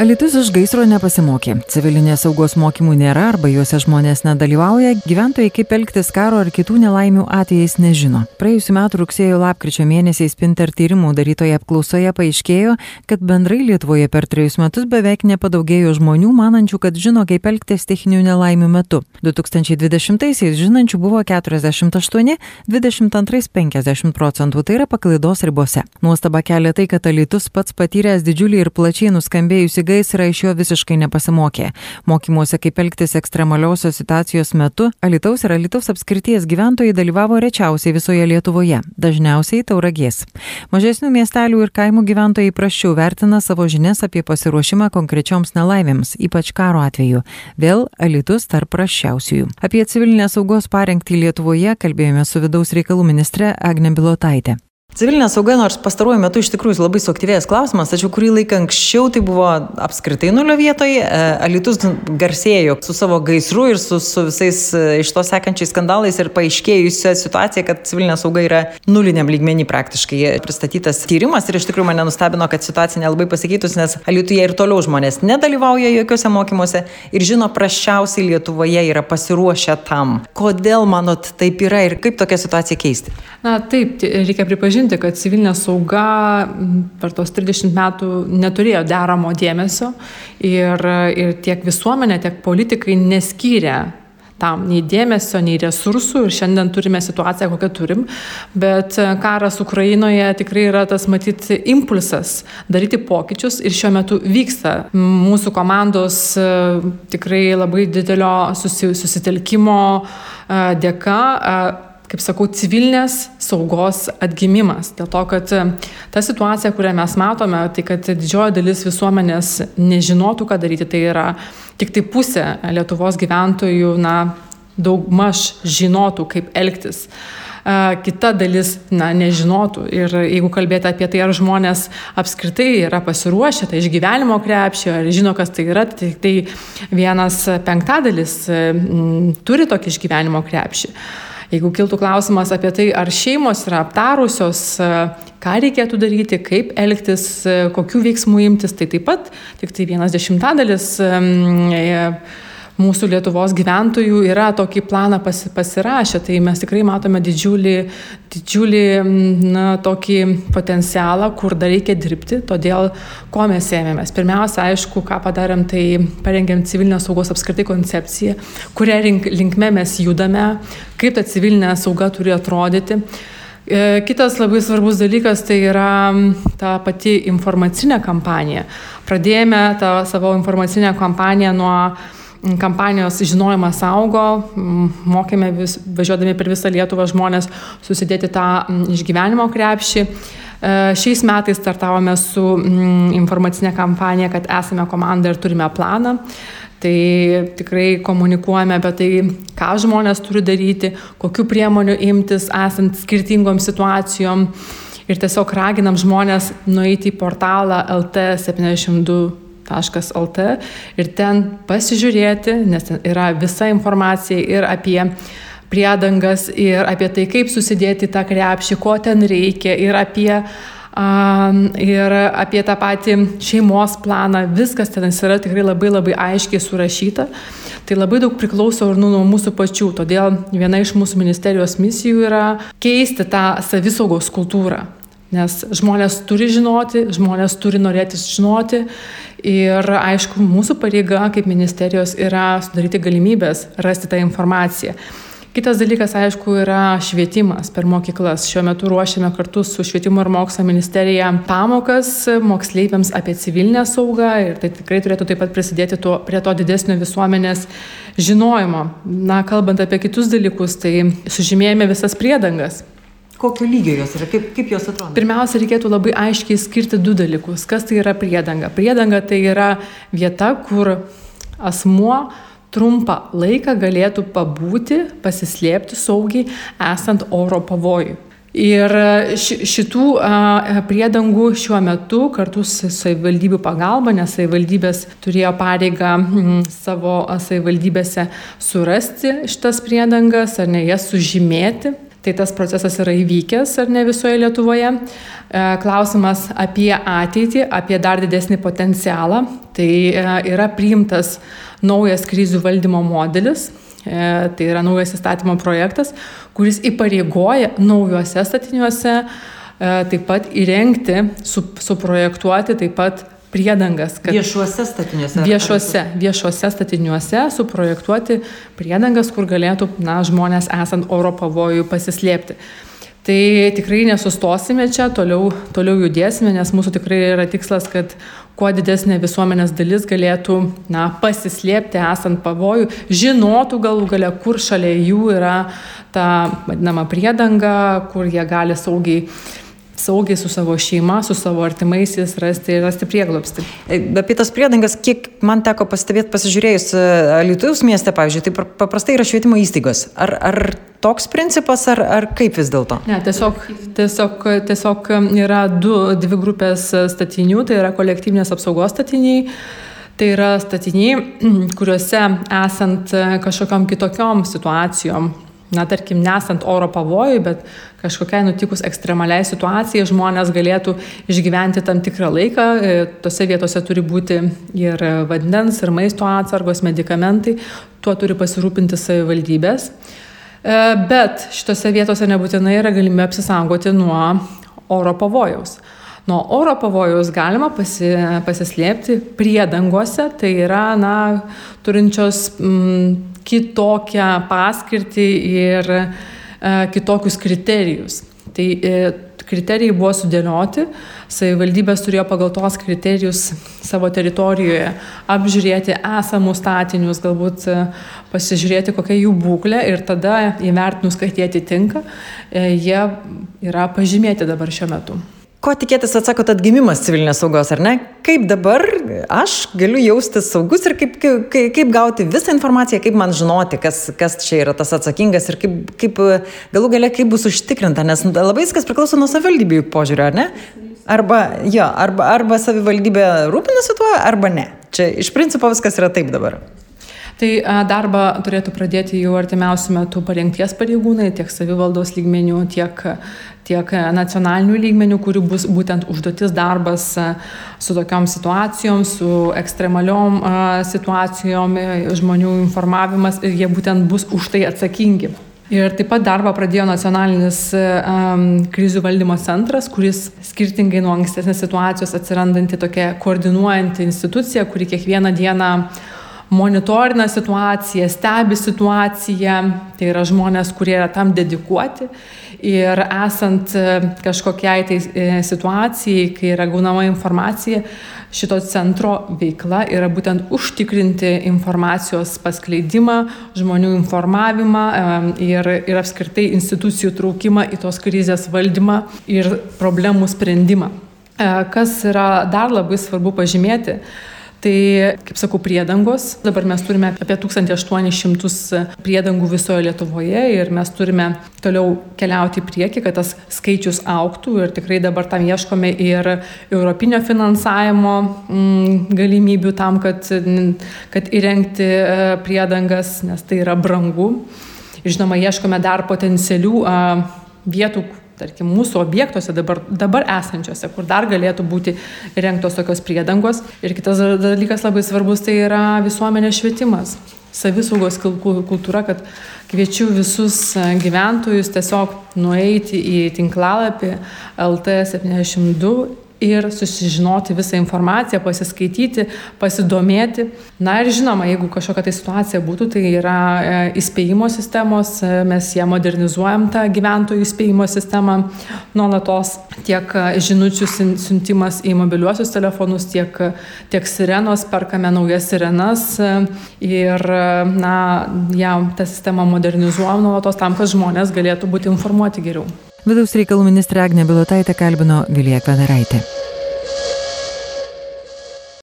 Alitus iš gaisro nepasimokė. Civilinės saugos mokymų nėra arba juose žmonės nedalyvauja, gyventojai kaip elgtis karo ar kitų nelaimių atvejais nežino. Praėjusiu metu rugsėjo lapkričio mėnesiais Pinter tyrimų darytoje apklausoje paaiškėjo, kad bendrai Lietuvoje per trejus metus beveik nepadaugėjo žmonių, manančių, kad žino, kaip elgtis techninių nelaimių metu. 2020-aisiais žinančių buvo 48, 22 50 procentų, tai yra paklaidos ribose. Nuostaba kelia tai, kad Alitus pats patyręs didžiulį ir plačiai nuskambėjusi įvykusį gaisrą iš jo visiškai nepasimokė. Mokymuose, kaip elgtis ekstremaliosios situacijos metu, Alitaus ir Alitaus apskrities gyventojai dalyvavo rečiausiai visoje Lietuvoje, dažniausiai tauragės. Mažesnių miestelių ir kaimų gyventojai praščiau vertina savo žinias apie pasiruošimą konkrečioms nelaimėms, ypač karo atveju. Vėl Alitus tarp praščiausiųjų. Apie civilinės saugos parengtį Lietuvoje kalbėjome su vidaus reikalų ministre Agne Bilotaitė. Civilinė sauga, nors pastaruoju metu iš tikrųjų labai suaktyvėjęs klausimas, tačiau kurį laiką anksčiau tai buvo apskritai nulio vietoje. Alitus garsėjo su savo gaisru ir su, su visais e, iš to sekančiais skandalais ir paaiškėjusią situaciją, kad civilinė sauga yra nuliniam lygmenį praktiškai. Pristatytas tyrimas ir iš tikrųjų mane nustebino, kad situacija nelabai pasikeitus, nes Alituje ir toliau žmonės nedalyvauja jokiuose mokymuose ir žino praščiausiai Lietuvoje yra pasiruošę tam. Kodėl manot taip yra ir kaip tokią situaciją keisti? Na taip, reikia pripažinti pripažinti, kad civilinė sauga per tos 30 metų neturėjo deramo dėmesio ir, ir tiek visuomenė, tiek politikai neskyrė tam nei dėmesio, nei resursų ir šiandien turime situaciją, kokią turim, bet karas Ukrainoje tikrai yra tas matyti impulsas daryti pokyčius ir šiuo metu vyksta. Mūsų komandos tikrai labai didelio susitelkimo dėka kaip sakau, civilinės saugos atgimimas. Dėl to, kad e, ta situacija, kurią mes matome, tai kad didžioji dalis visuomenės nežinotų, ką daryti, tai yra tik tai pusė Lietuvos gyventojų, na, daug maž žinotų, kaip elgtis. E, kita dalis, na, nežinotų. Ir jeigu kalbėti apie tai, ar žmonės apskritai yra pasiruošę tai išgyvenimo krepšio, ar žino, kas tai yra, tai, tai vienas penktadalis m, turi tokį išgyvenimo krepšį. Jeigu kiltų klausimas apie tai, ar šeimos yra aptarusios, e, ką reikėtų daryti, kaip elgtis, e, kokių veiksmų imtis, tai taip pat tik tai vienas dešimtadalis mūsų Lietuvos gyventojų yra tokį planą pasi, pasirašę, tai mes tikrai matome didžiulį, didžiulį na, tokį potencialą, kur dar reikia dirbti, todėl ko mes ėmėmės. Pirmiausia, aišku, ką padarėm, tai parengėm civilinės saugos apskritai koncepciją, link, linkme mes judame, kaip ta civilinė sauga turi atrodyti. E, kitas labai svarbus dalykas tai yra ta pati informacinė kampanija. Pradėjome tą savo informacinę kampaniją nuo kampanijos žinojimas augo, mokėme vis, važiuodami per visą Lietuvą žmonės susidėti tą išgyvenimo krepšį. E, šiais metais startavome su informacinė kampanija, kad esame komanda ir turime planą. Tai tikrai komunikuojame apie tai, ką žmonės turi daryti, kokiu priemonių imtis esant skirtingom situacijom. Ir tiesiog raginam žmonės nueiti į portalą LT72 lt ir ten pasižiūrėti, nes ten yra visa informacija ir apie priedangas, ir apie tai, kaip susidėti tą krepšį, ko ten reikia, ir apie ir apie tą patį šeimos planą, viskas ten yra tikrai labai labai aiškiai surašyta. Tai labai daug priklauso ir nuo mūsų pačių, todėl viena iš mūsų ministerijos misijų yra keisti tą savisaugos kultūrą. Nes žmonės turi žinoti, žmonės turi norėti žinoti ir aišku, mūsų pareiga kaip ministerijos yra sudaryti galimybės rasti tą informaciją. Kitas dalykas, aišku, yra švietimas per mokyklas. Šiuo metu ruošiame kartu su Švietimo ir mokslo ministerija pamokas moksleiviams apie civilinę saugą ir tai tikrai turėtų taip pat prisidėti tuo, prie to didesnio visuomenės žinojimo. Na, kalbant apie kitus dalykus, tai sužymėjome visas priedangas kokio lygio jos yra, kaip, kaip jos atrodo? Pirmiausia, reikėtų labai aiškiai skirti du dalykus. Kas tai yra priedanga? Priedanga tai yra vieta, kur asmuo trumpą laiką galėtų pabūti, pasislėpti saugiai, esant oro pavojui. Ir šitų priedangų šiuo metu kartu su savivaldybių pagalba, nes savivaldybės turėjo pareigą savo savivaldybėse surasti šitas priedangas ar ne jas sužymėti Tai tas procesas yra įvykęs ar ne visoje Lietuvoje. E, klausimas apie ateitį, apie dar didesnį potencialą. Tai e, yra priimtas naujas krizių valdymo modelis, e, tai yra naujas įstatymo projektas, kuris įpareigoja naujuose statiniuose taip pat įrengti, su, suprojektuoti taip pat priedangas. Viešuose statiniuose. Viešuose, viešuose statiniuose suprojektuoti priedangas, kur galėtų na, žmonės esant oro pavojų pasislėpti. Tai tikrai nesustosime čia, toliau, toliau judėsime, nes mūsų tikrai yra tikslas, kad kuo didesnė visuomenės dalis galėtų na, pasislėpti esant pavojų, žinotų galų gale, kur šalia jų yra ta vadinama priedanga, kur jie gali saugiai saugiai su savo šeima, su savo artimaisiais rasti, rasti prieglobstį. E, apie tas priedangas, kiek man teko pastebėti pasižiūrėjus e, Lietuvos mieste, pavyzdžiui, tai paprastai yra švietimo įstaigos. Ar, ar toks principas, ar, ar kaip vis dėlto? Ne, tiesiog, tiesiog, tiesiog yra du, dvi grupės statinių, tai yra kolektyvinės apsaugos statiniai. Tai yra statiniai, kuriuose esant kažkokiam kitokiom situacijom, na, tarkim, nesant oro pavojui, bet kažkokiai nutikus ekstremaliai situacijai žmonės galėtų išgyventi tam tikrą laiką. E, tose vietose turi būti ir vandens, ir maisto atsargos, medikamentai, tuo turi pasirūpinti savivaldybės. E, bet šitose vietose nebūtinai yra galimybė apsisaugoti nuo oro pavojaus. Nuo oro pavojaus galima pasi, pasislėpti priedangose, tai yra, na, turinčios mm, kitokią paskirtį ir e, kitokius kriterijus. Tai e, kriterijai buvo sudėlioti, savivaldybės turėjo pagal tos kriterijus savo teritorijoje apžiūrėti esamus statinius, galbūt e, pasižiūrėti, kokia jų būklė ir tada įvertinus, kad jie atitinka, jie yra pažymėti dabar šiuo metu. Ko tikėtis, atsakot, atgimimas civilinės saugos, ar ne? Kaip dabar aš galiu jaustis saugus ir kaip, kaip, kaip gauti visą informaciją, kaip man žinoti, kas, kas čia yra tas atsakingas ir kaip, kaip galų gale kaip bus užtikrinta, nes labai viskas priklauso nuo savivaldybių požiūrio, ar ne? Arba, jo, arba, arba savivaldybė rūpinasi tuo, arba ne. Čia iš principo viskas yra taip dabar. Tai darbą turėtų pradėti jau artimiausių metų parengties pareigūnai, tiek savivaldos lygmenių, tiek, tiek nacionalinių lygmenių, kurių bus būtent užduotis darbas su tokiom situacijom, su ekstremaliom situacijom, žmonių informavimas ir jie būtent bus už tai atsakingi. Ir taip pat darbą pradėjo nacionalinis um, krizių valdymo centras, kuris skirtingai nuo ankstesnės situacijos atsirandanti tokia koordinuojanti institucija, kuri kiekvieną dieną monitorina situaciją, stebi situaciją, tai yra žmonės, kurie yra tam dedikuoti ir esant e, kažkokiai tai e, situacijai, kai yra gaunama informacija, šito centro veikla yra būtent užtikrinti informacijos paskleidimą, žmonių informavimą ir, ir apskritai institucijų traukimą į tos krizės valdymą ir problemų sprendimą. E, kas yra dar labai svarbu pažymėti, Tai, kaip sakau, priedangos. Dabar mes turime apie 1800 priedangų visoje Lietuvoje ir mes turime toliau keliauti į priekį, kad tas skaičius auktų ir tikrai dabar tam ieškome ir europinio finansavimo mm, galimybių tam, kad, kad įrengti e, priedangas, nes tai yra brangu. Ir žinoma, ieškome dar potencialių vietų, tarkim, mūsų objektuose dabar, dabar esančiose, kur dar galėtų būti rengtos tokios priedangos. Ir kitas dalykas labai svarbus tai yra visuomenės švietimas, savisaugos kultūra, kad kviečiu visus gyventojus tiesiog nueiti į tinklalapį LT72 ir susižinoti visą informaciją, pasiskaityti, pasidomėti. Na ir žinoma, jeigu kažkokia tai situacija būtų, tai yra e, įspėjimo sistemos, e, mes ją modernizuojam tą gyventojų įspėjimo sistemą nuolatos, tiek e, žinučių siuntimas į mobiliuosius telefonus, tiek, tiek sirenos, perkame naujas sirenas ir na, ją tą sistemą modernizuojam nuolatos tam, kad žmonės galėtų būti informuoti geriau. Vidaus reikalų ministrė Agnė Bilotaitė kalbino Vilija Kvedaraitė.